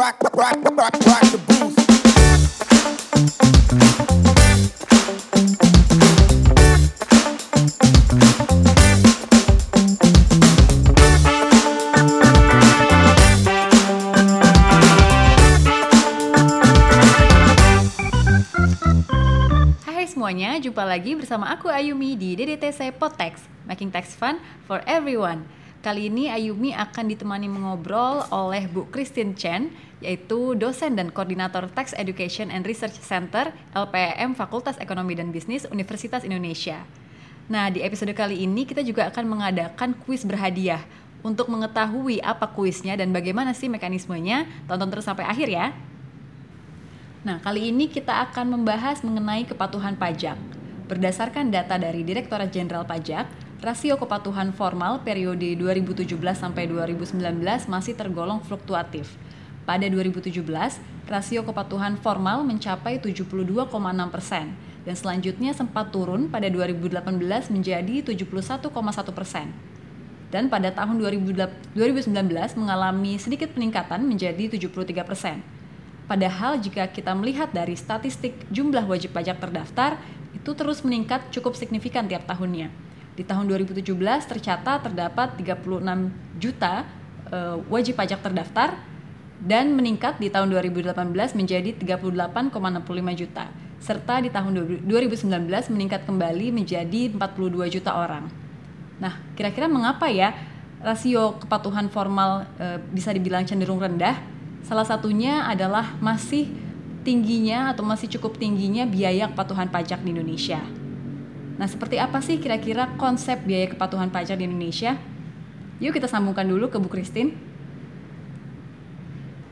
rock, semuanya, jumpa lagi bersama aku Ayumi di DDTC Potex, Making Tax Fun for Everyone. Kali ini Ayumi akan ditemani mengobrol oleh Bu Christine Chen, yaitu dosen dan koordinator Tax Education and Research Center LPM Fakultas Ekonomi dan Bisnis Universitas Indonesia. Nah, di episode kali ini kita juga akan mengadakan kuis berhadiah. Untuk mengetahui apa kuisnya dan bagaimana sih mekanismenya, tonton terus sampai akhir ya. Nah, kali ini kita akan membahas mengenai kepatuhan pajak. Berdasarkan data dari Direktorat Jenderal Pajak, rasio kepatuhan formal periode 2017 sampai 2019 masih tergolong fluktuatif. Pada 2017, rasio kepatuhan formal mencapai 72,6 persen dan selanjutnya sempat turun pada 2018 menjadi 71,1 persen. Dan pada tahun 2019 mengalami sedikit peningkatan menjadi 73 persen. Padahal jika kita melihat dari statistik jumlah wajib pajak terdaftar, itu terus meningkat cukup signifikan tiap tahunnya. Di tahun 2017 tercatat terdapat 36 juta uh, wajib pajak terdaftar dan meningkat di tahun 2018 menjadi 38,65 juta. Serta di tahun 2019 meningkat kembali menjadi 42 juta orang. Nah, kira-kira mengapa ya rasio kepatuhan formal uh, bisa dibilang cenderung rendah Salah satunya adalah masih tingginya atau masih cukup tingginya biaya kepatuhan pajak di Indonesia. Nah, seperti apa sih kira-kira konsep biaya kepatuhan pajak di Indonesia? Yuk kita sambungkan dulu ke Bu Christine.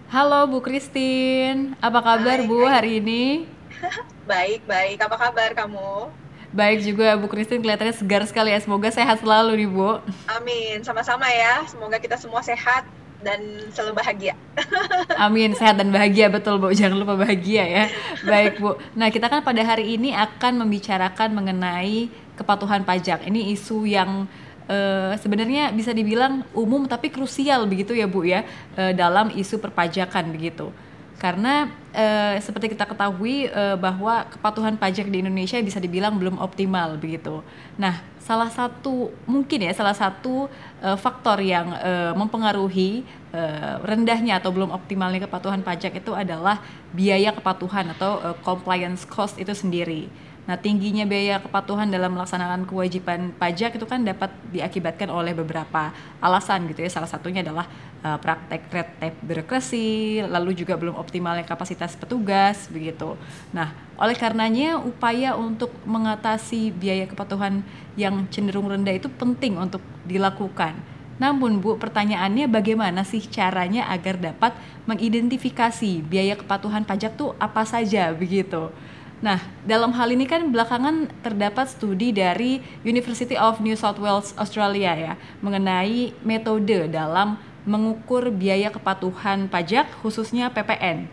Halo Bu Christine, apa kabar Hai, Bu hai. hari ini? Baik, baik. Apa kabar kamu? Baik juga Bu Christine kelihatannya segar sekali ya. Semoga sehat selalu nih Bu. Amin. Sama-sama ya. Semoga kita semua sehat dan selalu bahagia. Amin, sehat dan bahagia betul Bu. Jangan lupa bahagia ya. Baik Bu. Nah kita kan pada hari ini akan membicarakan mengenai kepatuhan pajak. Ini isu yang eh, sebenarnya bisa dibilang umum tapi krusial begitu ya Bu ya eh, dalam isu perpajakan begitu. Karena eh, seperti kita ketahui eh, bahwa kepatuhan pajak di Indonesia bisa dibilang belum optimal begitu. Nah, salah satu mungkin ya salah satu eh, faktor yang eh, mempengaruhi eh, rendahnya atau belum optimalnya kepatuhan pajak itu adalah biaya kepatuhan atau eh, compliance cost itu sendiri. Nah, tingginya biaya kepatuhan dalam melaksanakan kewajiban pajak itu kan dapat diakibatkan oleh beberapa alasan gitu ya. Salah satunya adalah uh, praktek red tape birokrasi, lalu juga belum optimalnya kapasitas petugas begitu. Nah, oleh karenanya upaya untuk mengatasi biaya kepatuhan yang cenderung rendah itu penting untuk dilakukan. Namun Bu, pertanyaannya bagaimana sih caranya agar dapat mengidentifikasi biaya kepatuhan pajak tuh apa saja begitu? Nah, dalam hal ini kan belakangan terdapat studi dari University of New South Wales Australia ya mengenai metode dalam mengukur biaya kepatuhan pajak khususnya PPN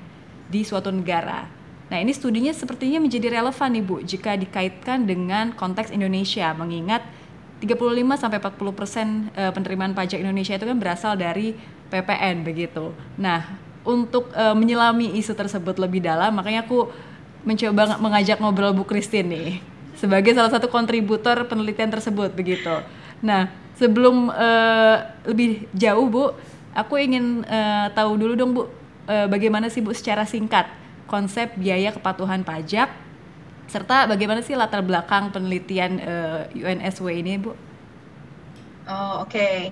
di suatu negara. Nah, ini studinya sepertinya menjadi relevan nih Bu jika dikaitkan dengan konteks Indonesia mengingat 35 sampai 40 persen eh, penerimaan pajak Indonesia itu kan berasal dari PPN begitu. Nah, untuk eh, menyelami isu tersebut lebih dalam, makanya aku mencoba mengajak ngobrol Bu Christine nih sebagai salah satu kontributor penelitian tersebut begitu. Nah, sebelum eh, lebih jauh Bu, aku ingin eh, tahu dulu dong Bu, eh, bagaimana sih Bu secara singkat konsep biaya kepatuhan pajak serta bagaimana sih latar belakang penelitian eh, UNSW ini Bu? Oh, oke.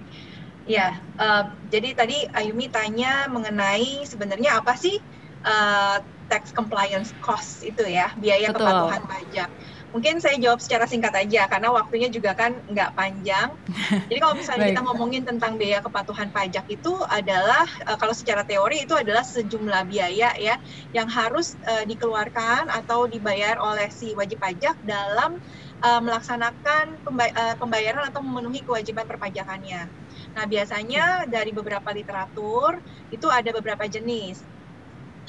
Ya, eh, jadi tadi Ayumi tanya mengenai sebenarnya apa sih eh, tax compliance cost itu ya, biaya Betul. kepatuhan pajak. Mungkin saya jawab secara singkat aja karena waktunya juga kan nggak panjang. Jadi kalau misalnya kita ngomongin tentang biaya kepatuhan pajak itu adalah eh, kalau secara teori itu adalah sejumlah biaya ya yang harus eh, dikeluarkan atau dibayar oleh si wajib pajak dalam eh, melaksanakan pemba- eh, pembayaran atau memenuhi kewajiban perpajakannya. Nah, biasanya dari beberapa literatur itu ada beberapa jenis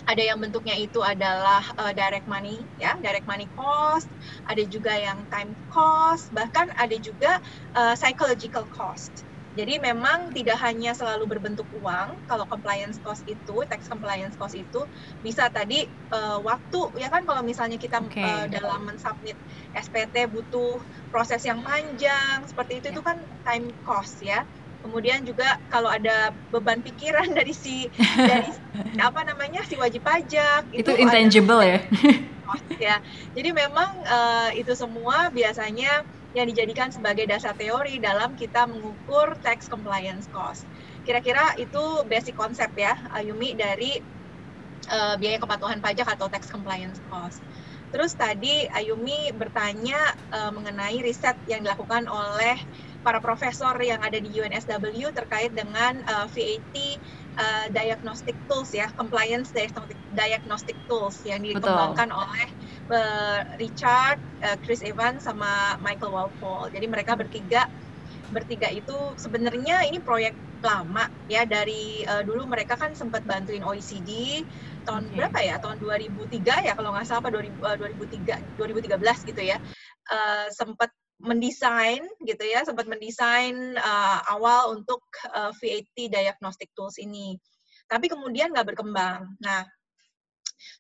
ada yang bentuknya itu adalah uh, direct money ya direct money cost ada juga yang time cost bahkan ada juga uh, psychological cost Jadi memang tidak hanya selalu berbentuk uang, kalau compliance cost itu, tax compliance cost itu bisa tadi uh, waktu ya kan kalau misalnya kita okay. uh, dalam mensubmit SPT butuh proses yang panjang seperti itu yeah. itu kan time cost ya. Kemudian juga kalau ada beban pikiran dari si dari apa namanya si wajib pajak itu, itu intangible ada, ya. ya. Jadi memang uh, itu semua biasanya yang dijadikan sebagai dasar teori dalam kita mengukur tax compliance cost. Kira-kira itu basic konsep ya, Ayumi dari uh, biaya kepatuhan pajak atau tax compliance cost. Terus tadi Ayumi bertanya uh, mengenai riset yang dilakukan oleh para profesor yang ada di UNSW terkait dengan uh, VAT uh, diagnostic tools ya, compliance diagnostic, diagnostic tools yang dikembangkan Betul. oleh uh, Richard, uh, Chris Evans sama Michael Walpole. Jadi mereka bertiga bertiga itu sebenarnya ini proyek lama ya dari uh, dulu mereka kan sempat bantuin OECD tahun okay. berapa ya tahun 2003 ya kalau nggak salah apa 2000, uh, 2003 2013 gitu ya uh, sempat mendesain gitu ya sempat mendesain uh, awal untuk uh, VAT diagnostic tools ini tapi kemudian nggak berkembang nah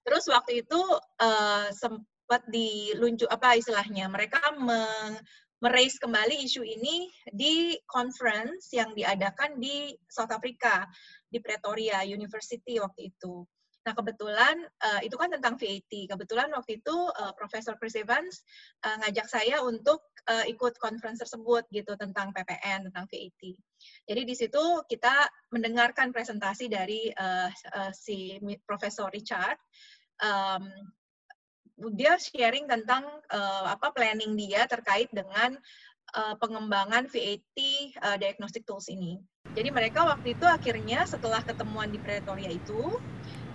Terus waktu itu uh, sempat diluncur apa istilahnya mereka meraise kembali isu ini di conference yang diadakan di South Africa di Pretoria University waktu itu. Nah kebetulan uh, itu kan tentang VAT. Kebetulan waktu itu uh, Profesor Chris Evans uh, ngajak saya untuk uh, ikut conference tersebut gitu tentang PPN tentang VAT. Jadi di situ kita mendengarkan presentasi dari uh, uh, si Profesor Richard. Um, dia sharing tentang uh, apa planning dia terkait dengan uh, pengembangan VAT uh, diagnostic tools ini. Jadi mereka waktu itu akhirnya setelah ketemuan di Pretoria itu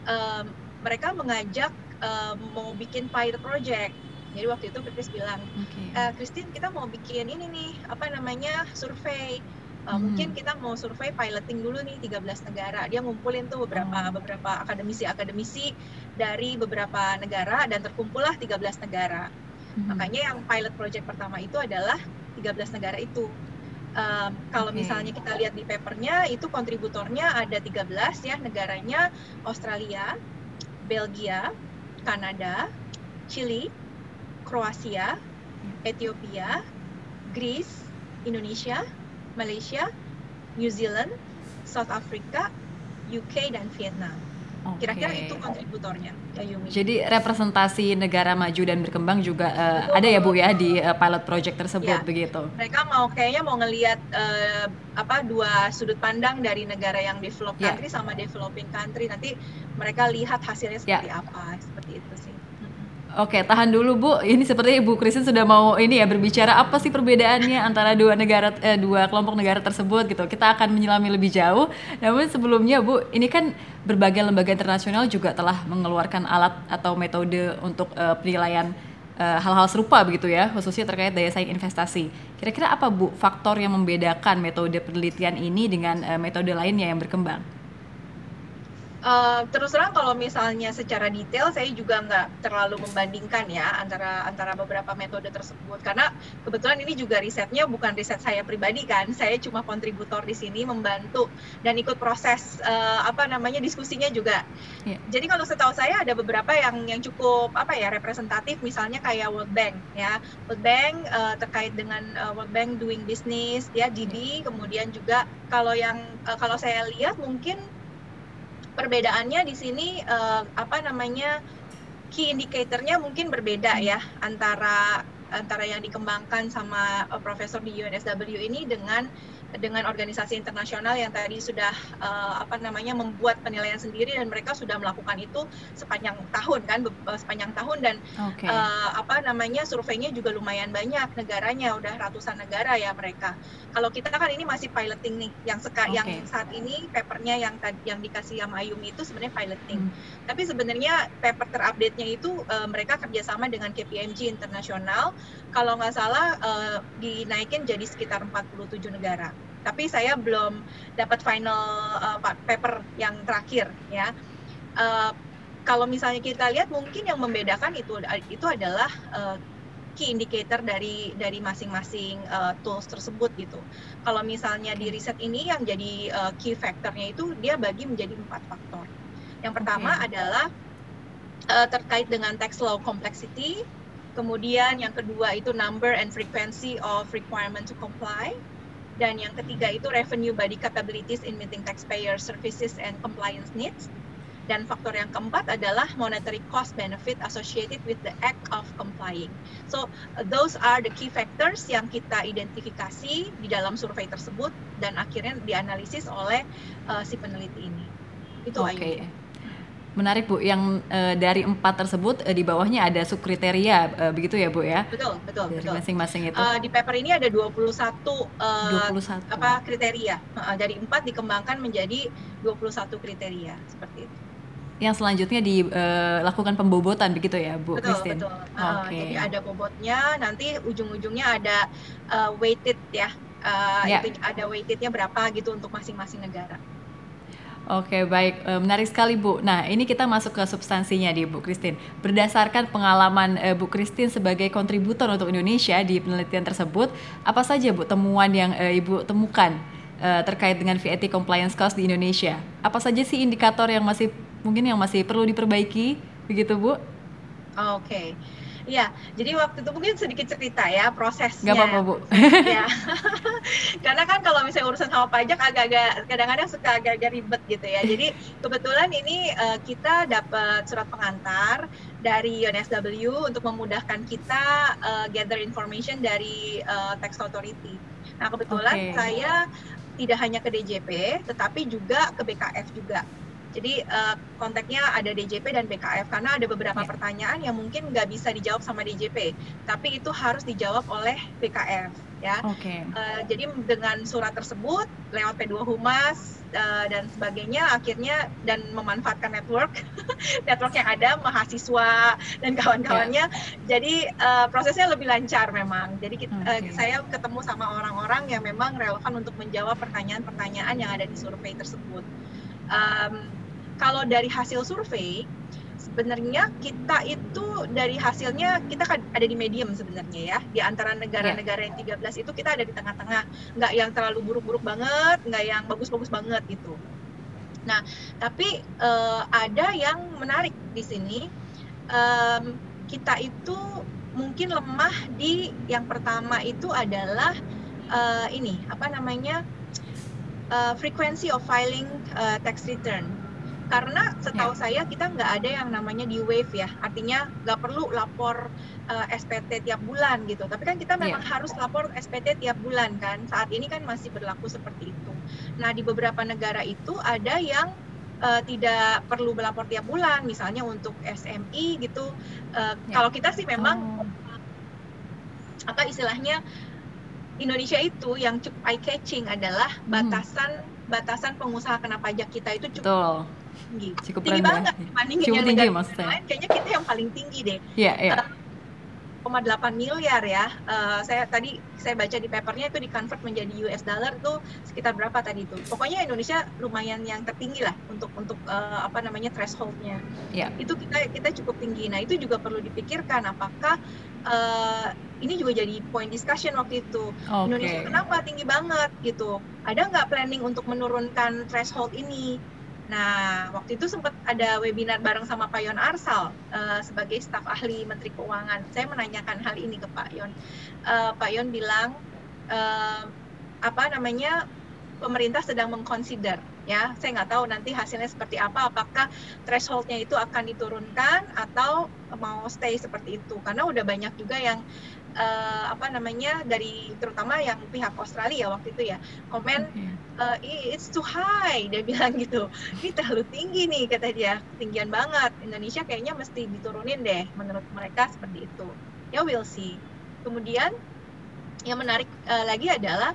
um, mereka mengajak um, mau bikin pilot project. Jadi waktu itu Chris bilang, okay. e, Christine kita mau bikin ini nih apa namanya survei. Uh, hmm. Mungkin kita mau survei piloting dulu nih 13 negara. Dia ngumpulin tuh beberapa oh. beberapa akademisi-akademisi dari beberapa negara dan terkumpullah 13 negara. Hmm. Makanya yang pilot project pertama itu adalah 13 negara itu um, kalau okay. misalnya kita lihat di papernya itu kontributornya ada 13 ya negaranya Australia, Belgia, Kanada, Chili, Kroasia, Ethiopia, Greece, Indonesia, Malaysia, New Zealand, South Africa, UK dan Vietnam. Kira-kira itu kontributornya Yumi. Jadi representasi negara maju dan berkembang juga uh, ada ya Bu ya di uh, pilot project tersebut ya. begitu. Mereka mau kayaknya mau ngelihat uh, apa dua sudut pandang dari negara yang developed ya. country sama developing country nanti mereka lihat hasilnya ya. seperti ya. apa seperti itu. Oke, tahan dulu Bu. Ini seperti Ibu Kristen sudah mau ini ya berbicara apa sih perbedaannya antara dua negara eh, dua kelompok negara tersebut gitu. Kita akan menyelami lebih jauh. Namun sebelumnya Bu, ini kan berbagai lembaga internasional juga telah mengeluarkan alat atau metode untuk uh, penilaian eh, hal-hal serupa begitu ya, khususnya terkait daya saing investasi. Kira-kira apa Bu faktor yang membedakan metode penelitian ini dengan uh, metode lainnya yang berkembang? Uh, terus terang kalau misalnya secara detail saya juga nggak terlalu membandingkan ya antara antara beberapa metode tersebut. Karena kebetulan ini juga risetnya bukan riset saya pribadi kan saya cuma kontributor di sini membantu dan ikut proses uh, apa namanya diskusinya juga. Yeah. jadi kalau setahu saya ada beberapa yang yang cukup apa ya representatif misalnya kayak World Bank ya. World Bank uh, terkait dengan uh, World Bank doing business ya GD kemudian juga kalau yang uh, kalau saya lihat mungkin perbedaannya di sini uh, apa namanya key indicatornya mungkin berbeda ya antara antara yang dikembangkan sama uh, profesor di UNSW ini dengan dengan organisasi internasional yang tadi sudah uh, apa namanya membuat penilaian sendiri dan mereka sudah melakukan itu sepanjang tahun kan eh, sepanjang tahun dan okay. uh, eh, apa namanya surveinya juga lumayan banyak negaranya udah ratusan negara ya mereka. Kalau kita kan ini masih piloting nih yang seka okay. yang saat ini papernya yang yang dikasih sama Ayumi itu sebenarnya piloting. Hmm. Tapi sebenarnya paper terupdate-nya itu uh, mereka kerjasama dengan KPMG internasional kalau nggak salah uh, dinaikin jadi sekitar 47 negara. Tapi saya belum dapat final uh, paper yang terakhir ya. Uh, kalau misalnya kita lihat mungkin yang membedakan itu itu adalah uh, key indicator dari dari masing-masing uh, tools tersebut gitu. Kalau misalnya di riset ini yang jadi uh, key factornya itu dia bagi menjadi empat faktor. Yang pertama okay. adalah uh, terkait dengan tax law complexity, kemudian yang kedua itu number and frequency of requirement to comply, dan yang ketiga itu revenue body capabilities in meeting taxpayer services and compliance needs. Dan faktor yang keempat adalah monetary cost benefit associated with the act of complying. So those are the key factors yang kita identifikasi di dalam survei tersebut dan akhirnya dianalisis oleh uh, si peneliti ini. Itu Oke. Okay. Menarik Bu, yang uh, dari empat tersebut uh, di bawahnya ada subkriteria uh, begitu ya Bu ya? Betul, betul, dari masing-masing itu. Uh, di paper ini ada 21 uh, 21 apa kriteria. Uh, dari empat dikembangkan menjadi 21 kriteria seperti itu. Yang selanjutnya dilakukan pembobotan begitu ya Bu betul, Christine? Betul, uh, okay. Jadi ada bobotnya, nanti ujung-ujungnya ada uh, weighted ya. Uh, yeah. itu ada weightednya berapa gitu untuk masing-masing negara. Oke baik, e, menarik sekali Bu. Nah ini kita masuk ke substansinya di Bu Christine. Berdasarkan pengalaman e, Bu Christine sebagai kontributor untuk Indonesia di penelitian tersebut, apa saja Bu temuan yang e, Ibu temukan terkait dengan VAT compliance cost di Indonesia? Apa saja sih indikator yang masih mungkin yang masih perlu diperbaiki, begitu Bu? Oke. Okay. Iya, jadi waktu itu mungkin sedikit cerita ya prosesnya. Gak apa-apa bu. ya. Karena kan kalau misalnya urusan sama pajak agak-agak kadang-kadang suka agak-agak ribet gitu ya. Jadi kebetulan ini uh, kita dapat surat pengantar dari UNSW untuk memudahkan kita uh, gather information dari uh, tax authority. Nah kebetulan okay. saya tidak hanya ke DJP, tetapi juga ke BKF juga. Jadi uh, kontaknya ada DJP dan BKF karena ada beberapa yeah. pertanyaan yang mungkin nggak bisa dijawab sama DJP, tapi itu harus dijawab oleh BKF ya. Okay. Uh, eh, jadi dengan surat tersebut lewat P2 Humas uh, dan sebagainya akhirnya dan memanfaatkan network network yang ada mahasiswa dan kawan-kawannya. Yeah. Jadi uh, prosesnya lebih lancar memang. Jadi kita, okay. uh, saya ketemu sama orang-orang yang memang relevan untuk menjawab pertanyaan-pertanyaan yang ada di survei tersebut. Um, kalau dari hasil survei sebenarnya kita itu dari hasilnya kita kan ada di medium sebenarnya ya. Di antara negara-negara yang 13 itu kita ada di tengah-tengah. Nggak yang terlalu buruk-buruk banget nggak yang bagus-bagus banget gitu. Nah tapi uh, ada yang menarik di sini. Um, kita itu mungkin lemah di yang pertama itu adalah uh, ini apa namanya uh, frequency of filing uh, tax return karena setahu yeah. saya kita nggak ada yang namanya di wave ya artinya nggak perlu lapor uh, eh, SPT tiap bulan gitu tapi kan kita memang yeah. harus lapor SPT tiap bulan kan saat ini kan masih berlaku seperti itu nah di beberapa negara itu ada yang uh, tidak perlu melapor tiap bulan misalnya untuk SMI gitu uh, yeah. kalau kita sih memang oh. apa istilahnya Indonesia itu yang cukup eye catching adalah hmm. batasan hmm. batasan pengusaha kena pajak kita itu cukup Betul tinggi. Cukup tinggi rendah. banget dibandingin Cukup tinggi negara lain. Kayaknya kita yang paling tinggi deh. Iya, yeah. Yeah. 1,8 miliar ya. Uh, saya tadi saya baca di papernya itu di convert menjadi US dollar itu sekitar berapa tadi itu. Pokoknya Indonesia lumayan yang tertinggi lah untuk untuk uh, apa namanya thresholdnya. Yeah. Itu kita kita cukup tinggi. Nah itu juga perlu dipikirkan apakah uh, ini juga jadi point discussion waktu itu. Okay. Indonesia kenapa tinggi banget gitu? Ada nggak planning untuk menurunkan threshold ini? Nah, waktu itu sempat ada webinar bareng sama Pak Yon Arsal uh, sebagai staf ahli Menteri Keuangan. Saya menanyakan hal ini ke Pak Yon. Uh, Pak Yon bilang uh, apa namanya pemerintah sedang mengconsider ya. Saya nggak tahu nanti hasilnya seperti apa. Apakah thresholdnya itu akan diturunkan atau mau stay seperti itu? Karena udah banyak juga yang uh, apa namanya dari terutama yang pihak Australia waktu itu ya komen uh, it's too high dia bilang gitu. Ini terlalu tinggi nih kata dia. Tinggian banget. Indonesia kayaknya mesti diturunin deh menurut mereka seperti itu. Ya we'll see. Kemudian yang menarik uh, lagi adalah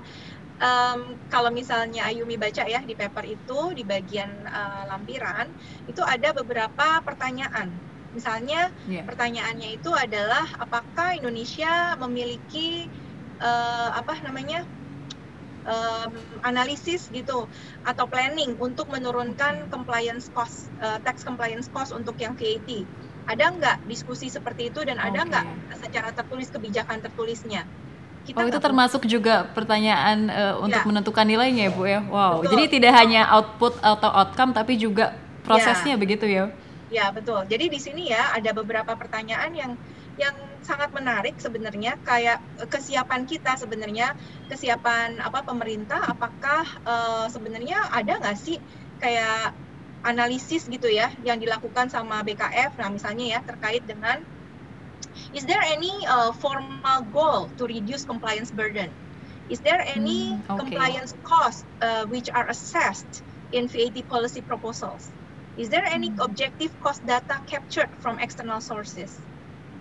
um, kalau misalnya Ayumi baca ya di paper itu di bagian uh, lampiran itu ada beberapa pertanyaan Misalnya yeah. pertanyaannya itu adalah apakah Indonesia memiliki uh, apa namanya um, analisis gitu atau planning untuk menurunkan compliance cost uh, tax compliance cost untuk yang VAT. Ada nggak diskusi seperti itu dan ada nggak secara tertulis kebijakan tertulisnya? Kita Oh itu nggak termasuk juga pertanyaan eh, untuk Ya. menentukan nilainya ya Bu ya. Wow. Betul. Jadi tidak hanya output atau outcome tapi juga prosesnya begitu ya. Ya betul. Jadi di sini ya ada beberapa pertanyaan yang yang sangat menarik sebenarnya kayak eh, kesiapan kita sebenarnya kesiapan apa pemerintah apakah eh, sebenarnya ada nggak sih kayak analisis gitu ya yang dilakukan sama BKF nah misalnya ya terkait dengan is there any uh, formal goal to reduce compliance burden is there any Hmm, oke. compliance cost uh, which are assessed in VAT policy proposals Is there any Hmm. objective cost data captured from external sources?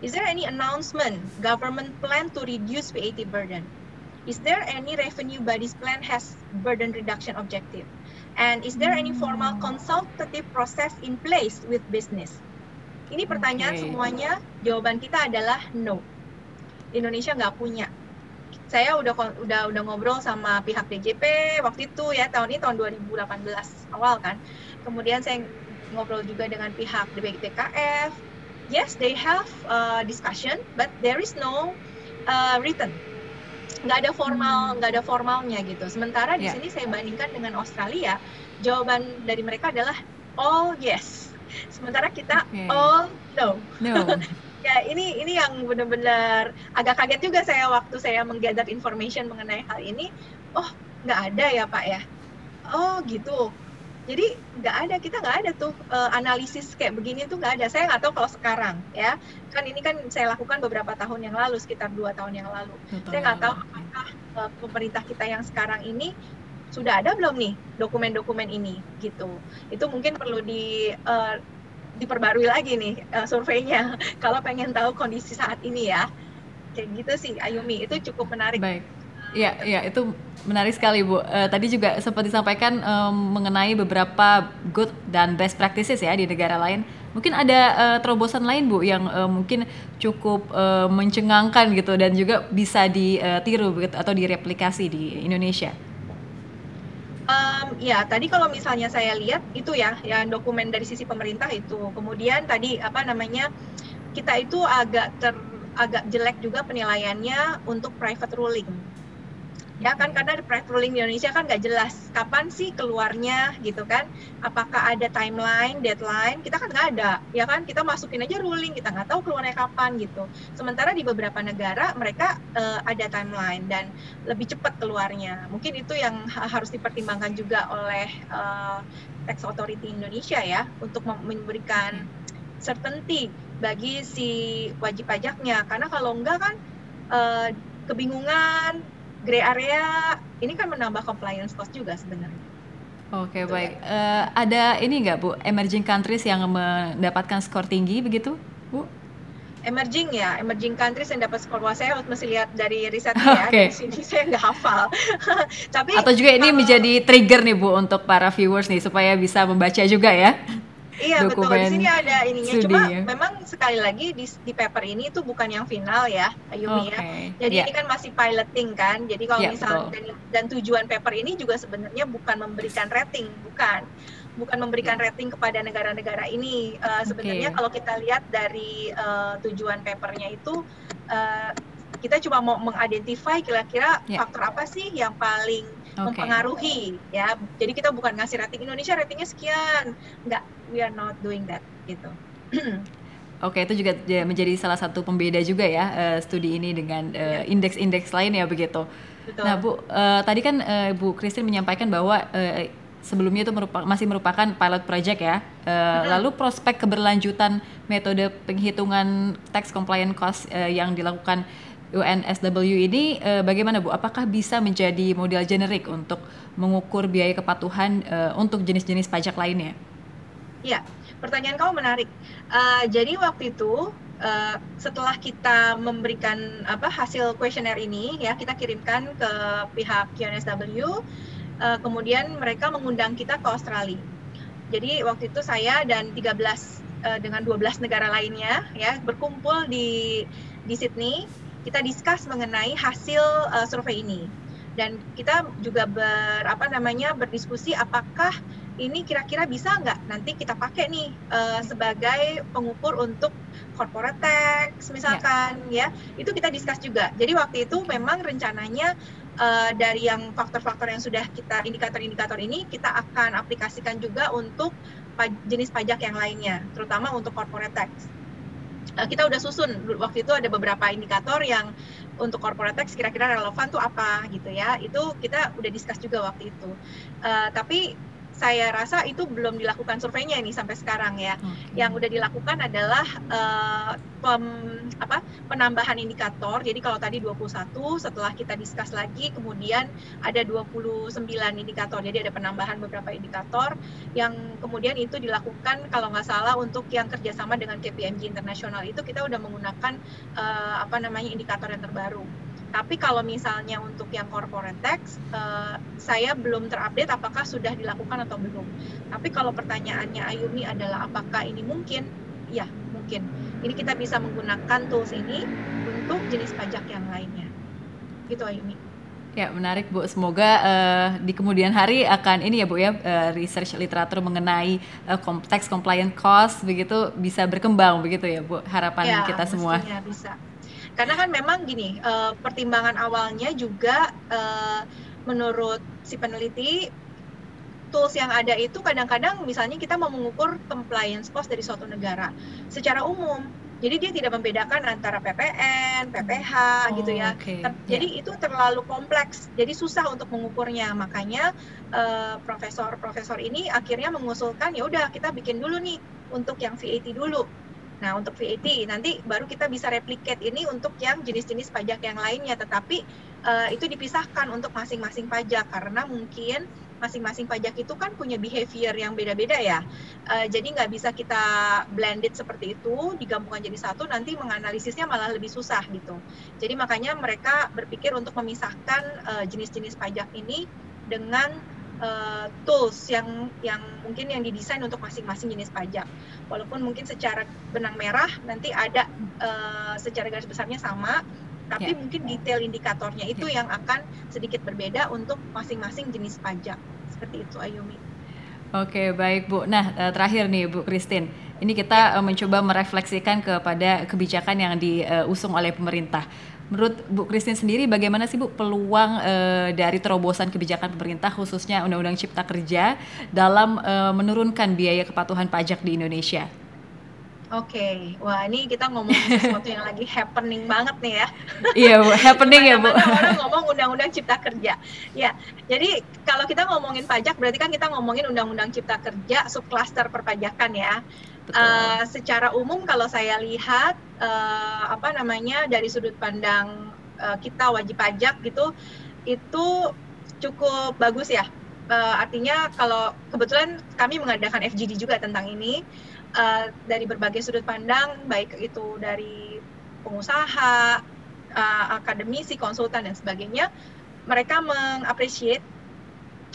Is there any announcement government plan to reduce VAT burden? Is there any revenue bodies plan has burden reduction objective? And is there any formal Hmm. consultative process in place with business? Ini pertanyaan Oke. semuanya jawaban kita adalah no. Indonesia nggak punya. Saya udah udah udah ngobrol sama pihak DJP waktu itu ya tahun ini tahun 2018 awal kan. Kemudian saya ngobrol juga dengan pihak BKF. Yes, they have uh, discussion, but there is no uh, written. Nggak ada formal, Hmm. nggak ada formalnya gitu. Sementara di Ya. sini saya bandingkan dengan Australia, jawaban dari mereka adalah all yes. Sementara kita Oke. all no. No. Ya ini ini yang benar-benar agak kaget juga saya waktu saya menggather information mengenai hal ini. Oh nggak ada ya Pak ya? Oh gitu. Jadi nggak ada kita nggak ada tuh eh, analisis kayak begini tuh nggak ada. Saya nggak tahu kalau sekarang ya. Kan ini kan saya lakukan beberapa tahun yang lalu sekitar dua tahun yang lalu. Betul. Saya nggak tahu apakah eh, pemerintah kita yang sekarang ini sudah ada belum nih dokumen-dokumen ini gitu. Itu mungkin perlu di eh, diperbarui lagi nih eh, surveinya kalau pengen tahu kondisi saat ini ya. Kayak gitu sih Ayumi, itu cukup menarik. Baik. Ya, ya itu menarik sekali Bu. Eh, tadi juga sempat disampaikan em, mengenai beberapa good dan best practices ya di negara lain. Mungkin ada eh, terobosan lain Bu yang eh, mungkin cukup eh, mencengangkan gitu dan juga bisa ditiru begitu atau direplikasi di Indonesia. Em, ya, tadi kalau misalnya saya lihat itu ya, yang dokumen dari sisi pemerintah itu. Kemudian tadi apa namanya kita itu agak ter agak jelek juga penilaiannya untuk private ruling. Ya kan karena di private ruling di Indonesia kan nggak jelas kapan sih keluarnya gitu kan. Apakah ada timeline, deadline? Kita kan nggak ada, ya kan? Kita masukin aja ruling, kita nggak tahu keluarnya kapan gitu. Sementara di beberapa negara mereka eh, ada timeline dan lebih cepat keluarnya. Mungkin itu yang ha- harus dipertimbangkan juga oleh eh, tax authority Indonesia ya untuk mem- memberikan certainty bagi si wajib pajaknya. Karena kalau enggak kan eh, kebingungan, gray area, ini kan menambah compliance cost juga sebenarnya. Oke, baik. Eh, ada ini nggak Bu, emerging countries yang mendapatkan skor tinggi begitu, Bu? Emerging ya, emerging countries yang dapat skor wah saya mesti lihat dari risetnya ya. Oke. Dari sini saya nggak hafal. Tapi Atau juga ini kalau- menjadi trigger nih Bu untuk para viewers nih supaya bisa membaca juga ya. Iya betul di sini ada ininya. studi Cuma ya. memang sekali lagi di, di paper ini itu bukan yang final ya, Ayumi Oke. ya. Jadi ya. ini kan masih piloting kan. Jadi kalau Iya, misalnya dan, dan tujuan paper ini juga sebenarnya bukan memberikan rating, bukan. Bukan memberikan rating kepada negara-negara ini. Eh, sebenarnya Oke. kalau kita lihat dari eh, tujuan papernya itu eh, kita cuma mau mengidentify kira-kira Ya. faktor apa sih yang paling Oke. mempengaruhi ya. Jadi kita bukan ngasih rating Indonesia ratingnya sekian. Enggak, we are not doing that gitu. Oke, itu juga ya menjadi salah satu pembeda juga ya eh, studi ini dengan eh, indeks-indeks lain ya begitu. Betul. Nah, Bu, eh, tadi kan eh, Bu Christine menyampaikan bahwa eh, sebelumnya itu merupa- masih merupakan pilot project ya. Eh, Lalu prospek keberlanjutan metode penghitungan tax compliant cost eh, yang dilakukan UNSW ini eh, bagaimana Bu? Apakah bisa menjadi model generik untuk mengukur biaya kepatuhan eh, untuk jenis-jenis pajak lainnya? Iya, pertanyaan kamu menarik. Eh, jadi waktu itu eh, setelah kita memberikan apa hasil kuesioner ini ya kita kirimkan ke pihak UNSW, eh, kemudian mereka mengundang kita ke Australia. Jadi waktu itu saya dan 13 eh, dengan 12 negara lainnya ya berkumpul di di Sydney. Kita discuss mengenai hasil eh, survei ini. Dan kita juga ber apa namanya berdiskusi apakah ini kira-kira bisa nggak nanti kita pakai nih eh, sebagai pengukur untuk corporate tax misalkan ya. ya itu kita discuss juga jadi waktu itu memang rencananya uh, dari yang faktor-faktor yang sudah kita indikator-indikator ini kita akan aplikasikan juga untuk jenis pajak yang lainnya terutama untuk corporate tax uh, kita udah susun. Waktu itu ada beberapa indikator yang untuk corporate tax kira-kira relevan tuh apa gitu ya. Itu kita udah discuss juga waktu itu. Uh, tapi saya rasa itu belum dilakukan surveinya ini sampai sekarang ya. Okay. Yang udah dilakukan adalah uh, pem, apa, penambahan indikator. Jadi kalau tadi 21 setelah kita diskus lagi kemudian ada 29 indikator. Jadi ada penambahan beberapa indikator yang kemudian itu dilakukan kalau nggak salah untuk yang kerjasama dengan KPMG internasional itu kita udah menggunakan uh, apa namanya indikator yang terbaru. Tapi kalau misalnya untuk yang corporate tax, uh, saya belum terupdate apakah sudah dilakukan atau belum. Tapi kalau pertanyaannya Ayumi adalah apakah ini mungkin? Ya, mungkin. Ini kita bisa menggunakan tools ini untuk jenis pajak yang lainnya. Gitu Ayumi. Ya, menarik Bu. Semoga uh, di kemudian hari akan ini ya Bu ya, uh, research literatur mengenai uh, tax compliant cost begitu bisa berkembang begitu ya Bu. Harapan ya, kita semua. Ya, bisa karena kan memang gini uh, pertimbangan awalnya juga uh, menurut si peneliti tools yang ada itu kadang-kadang misalnya kita mau mengukur compliance cost dari suatu negara secara umum jadi dia tidak membedakan antara PPN, PPH oh, gitu ya. Okay. Jadi yeah. itu terlalu kompleks. Jadi susah untuk mengukurnya. Makanya profesor-profesor uh, ini akhirnya mengusulkan ya udah kita bikin dulu nih untuk yang VAT dulu. Nah, untuk VAT nanti baru kita bisa replicate ini untuk yang jenis-jenis pajak yang lainnya, tetapi uh, itu dipisahkan untuk masing-masing pajak karena mungkin masing-masing pajak itu kan punya behavior yang beda-beda ya. Uh, jadi nggak bisa kita blended seperti itu, digabungkan jadi satu, nanti menganalisisnya malah lebih susah gitu. Jadi makanya mereka berpikir untuk memisahkan uh, jenis-jenis pajak ini dengan uh, tools yang yang mungkin yang didesain untuk masing-masing jenis pajak. Walaupun mungkin secara benang merah nanti ada uh, secara garis besarnya sama, tapi yeah. mungkin detail indikatornya itu yeah. yang akan sedikit berbeda untuk masing-masing jenis pajak. Seperti itu Ayumi. Oke, baik Bu. Nah, eh, terakhir nih Bu Christine. Ini kita ya. mencoba merefleksikan kepada kebijakan yang diusung oleh pemerintah. Menurut Bu Christine sendiri bagaimana sih Bu peluang uh, dari terobosan kebijakan pemerintah khususnya Undang-Undang Cipta Kerja dalam uh, menurunkan biaya kepatuhan pajak di Indonesia? Oke, okay. wah ini kita ngomong sesuatu yang lagi happening banget nih ya. Iya bu, happening ya bu. Orang ngomong undang-undang cipta kerja. Ya, jadi kalau kita ngomongin pajak berarti kan kita ngomongin undang-undang cipta kerja subklaster perpajakan ya. Uh, secara umum kalau saya lihat uh, apa namanya dari sudut pandang uh, kita wajib pajak gitu itu cukup bagus ya. Uh, artinya kalau kebetulan kami mengadakan FGD juga tentang ini uh, dari berbagai sudut pandang baik itu dari pengusaha, uh, akademisi, konsultan dan sebagainya mereka mengapresiasi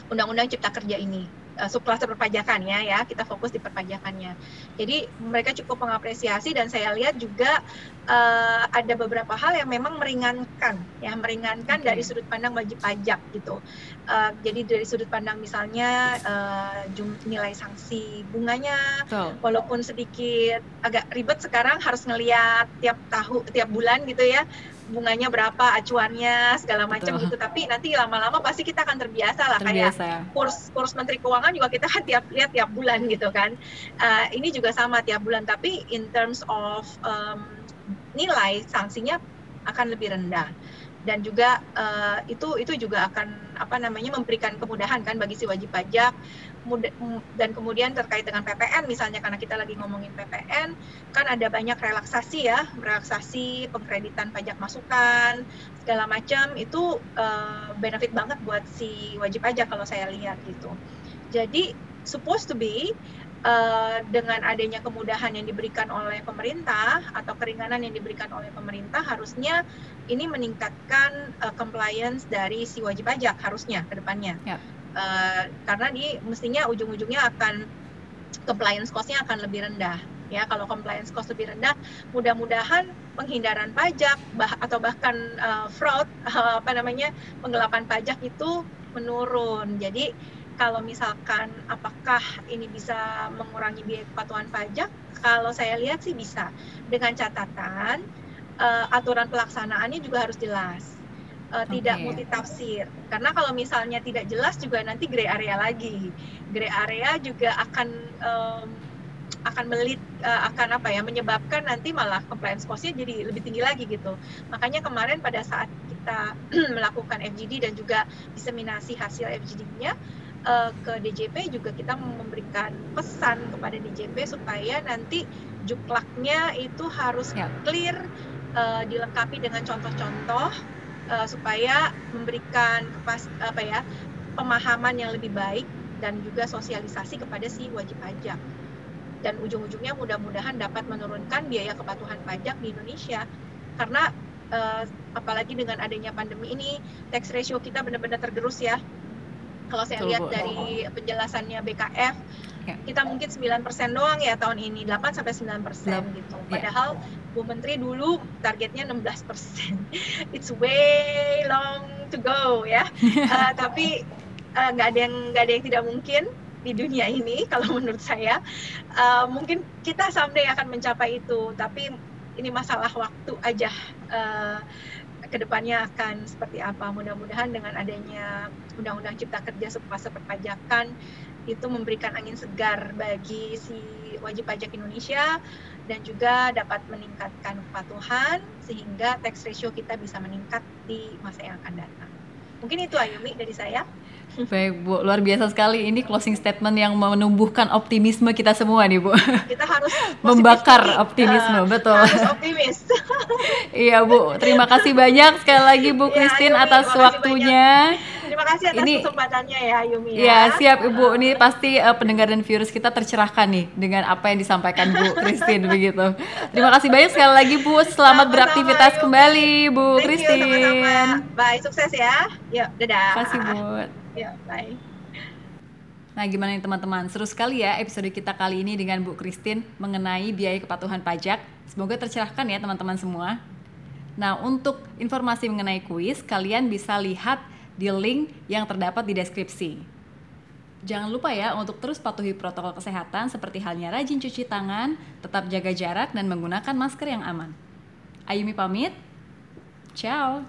undang-undang cipta kerja ini uh, subklaster perpajakan ya ya kita fokus di perpajakannya jadi mereka cukup mengapresiasi dan saya lihat juga uh, ada beberapa hal yang memang meringankan ya meringankan okay. dari sudut pandang wajib pajak gitu uh, jadi dari sudut pandang misalnya uh, nilai sanksi bunganya so. walaupun sedikit agak ribet sekarang harus ngelihat tiap tahu tiap bulan gitu ya bunganya berapa acuannya segala macam gitu. Tapi nanti lama-lama pasti kita akan terbiasa lah. Terbiasa. kayak kurs kurs menteri keuangan juga kita kan tiap lihat tiap bulan gitu kan. Uh, ini juga sama tiap bulan. Tapi in terms of um, nilai sanksinya akan lebih rendah. Dan juga uh, itu itu juga akan apa namanya memberikan kemudahan kan bagi si wajib pajak dan kemudian terkait dengan PPN misalnya karena kita lagi ngomongin PPN kan ada banyak relaksasi ya relaksasi pengkreditan pajak masukan segala macam itu uh, benefit banget buat si wajib pajak kalau saya lihat gitu jadi supposed to be uh, dengan adanya kemudahan yang diberikan oleh pemerintah atau keringanan yang diberikan oleh pemerintah harusnya ini meningkatkan uh, compliance dari si wajib pajak harusnya ke depannya. Ya. Uh, karena di mestinya ujung-ujungnya akan compliance cost-nya akan lebih rendah ya kalau compliance cost lebih rendah mudah-mudahan penghindaran pajak bah atau bahkan uh, fraud uh, apa namanya penggelapan pajak itu menurun jadi kalau misalkan apakah ini bisa mengurangi biaya kepatuhan pajak, kalau saya lihat sih bisa. Dengan catatan uh, aturan pelaksanaannya juga harus jelas. Uh, okay. tidak multitafsir karena kalau misalnya tidak jelas juga nanti gray area lagi gray area juga akan um, akan melit uh, akan apa ya menyebabkan nanti malah compliance costnya jadi lebih tinggi lagi gitu makanya kemarin pada saat kita melakukan FGD dan juga diseminasi hasil FGD-nya uh, ke DJP juga kita memberikan pesan kepada DJP supaya nanti juklaknya itu harus ya. clear uh, dilengkapi dengan contoh-contoh uh, supaya memberikan kepas apa ya pemahaman yang lebih baik dan juga sosialisasi kepada si wajib pajak dan ujung-ujungnya mudah-mudahan dapat menurunkan biaya kepatuhan pajak di Indonesia karena uh, apalagi dengan adanya pandemi ini tax ratio kita benar-benar tergerus ya kalau saya lihat dari penjelasannya BKF ya. kita mungkin 9% doang ya tahun ini 8 sampai 9% persen gitu. Ya. Bu Menteri dulu targetnya 16%. It's way long to go ya. uh, tapi eh, nggak uh, ada yang nggak ada yang tidak mungkin di dunia ini kalau menurut saya. Uh, mungkin kita someday akan mencapai itu, tapi ini masalah waktu aja. Uh, ke depannya akan seperti apa. Mudah-mudahan dengan adanya Undang-Undang Cipta Kerja Suprasa Perpajakan itu memberikan angin segar bagi si wajib pajak Indonesia dan juga dapat meningkatkan kepatuhan sehingga tax ratio kita bisa meningkat di masa yang akan datang. Mungkin itu Ayumi dari saya. Baik Bu, luar biasa sekali ini closing statement yang menumbuhkan optimisme kita semua nih Bu. Kita harus membakar optimisme, uh, betul. Harus optimis. iya Bu, terima kasih banyak sekali lagi Bu iya, Christine ya, atas waktunya. Banyak. Terima kasih atas ini, kesempatannya ya Yumi ya. Iya, siap Ibu. Ini pasti uh, pendengar dan viewers kita tercerahkan nih dengan apa yang disampaikan Bu Christine begitu. Terima kasih banyak sekali lagi Bu. Selamat sama beraktivitas kembali Bu Thank Christine. Bye, sukses ya. Yuk, dadah. Terima kasih Bu. Ya, bye. Nah, gimana nih teman-teman? Seru sekali ya episode kita kali ini dengan Bu Christine mengenai biaya kepatuhan pajak. Semoga tercerahkan ya teman-teman semua. Nah, untuk informasi mengenai kuis, kalian bisa lihat di link yang terdapat di deskripsi. Jangan lupa ya untuk terus patuhi protokol kesehatan seperti halnya rajin cuci tangan, tetap jaga jarak, dan menggunakan masker yang aman. Ayumi pamit. Ciao.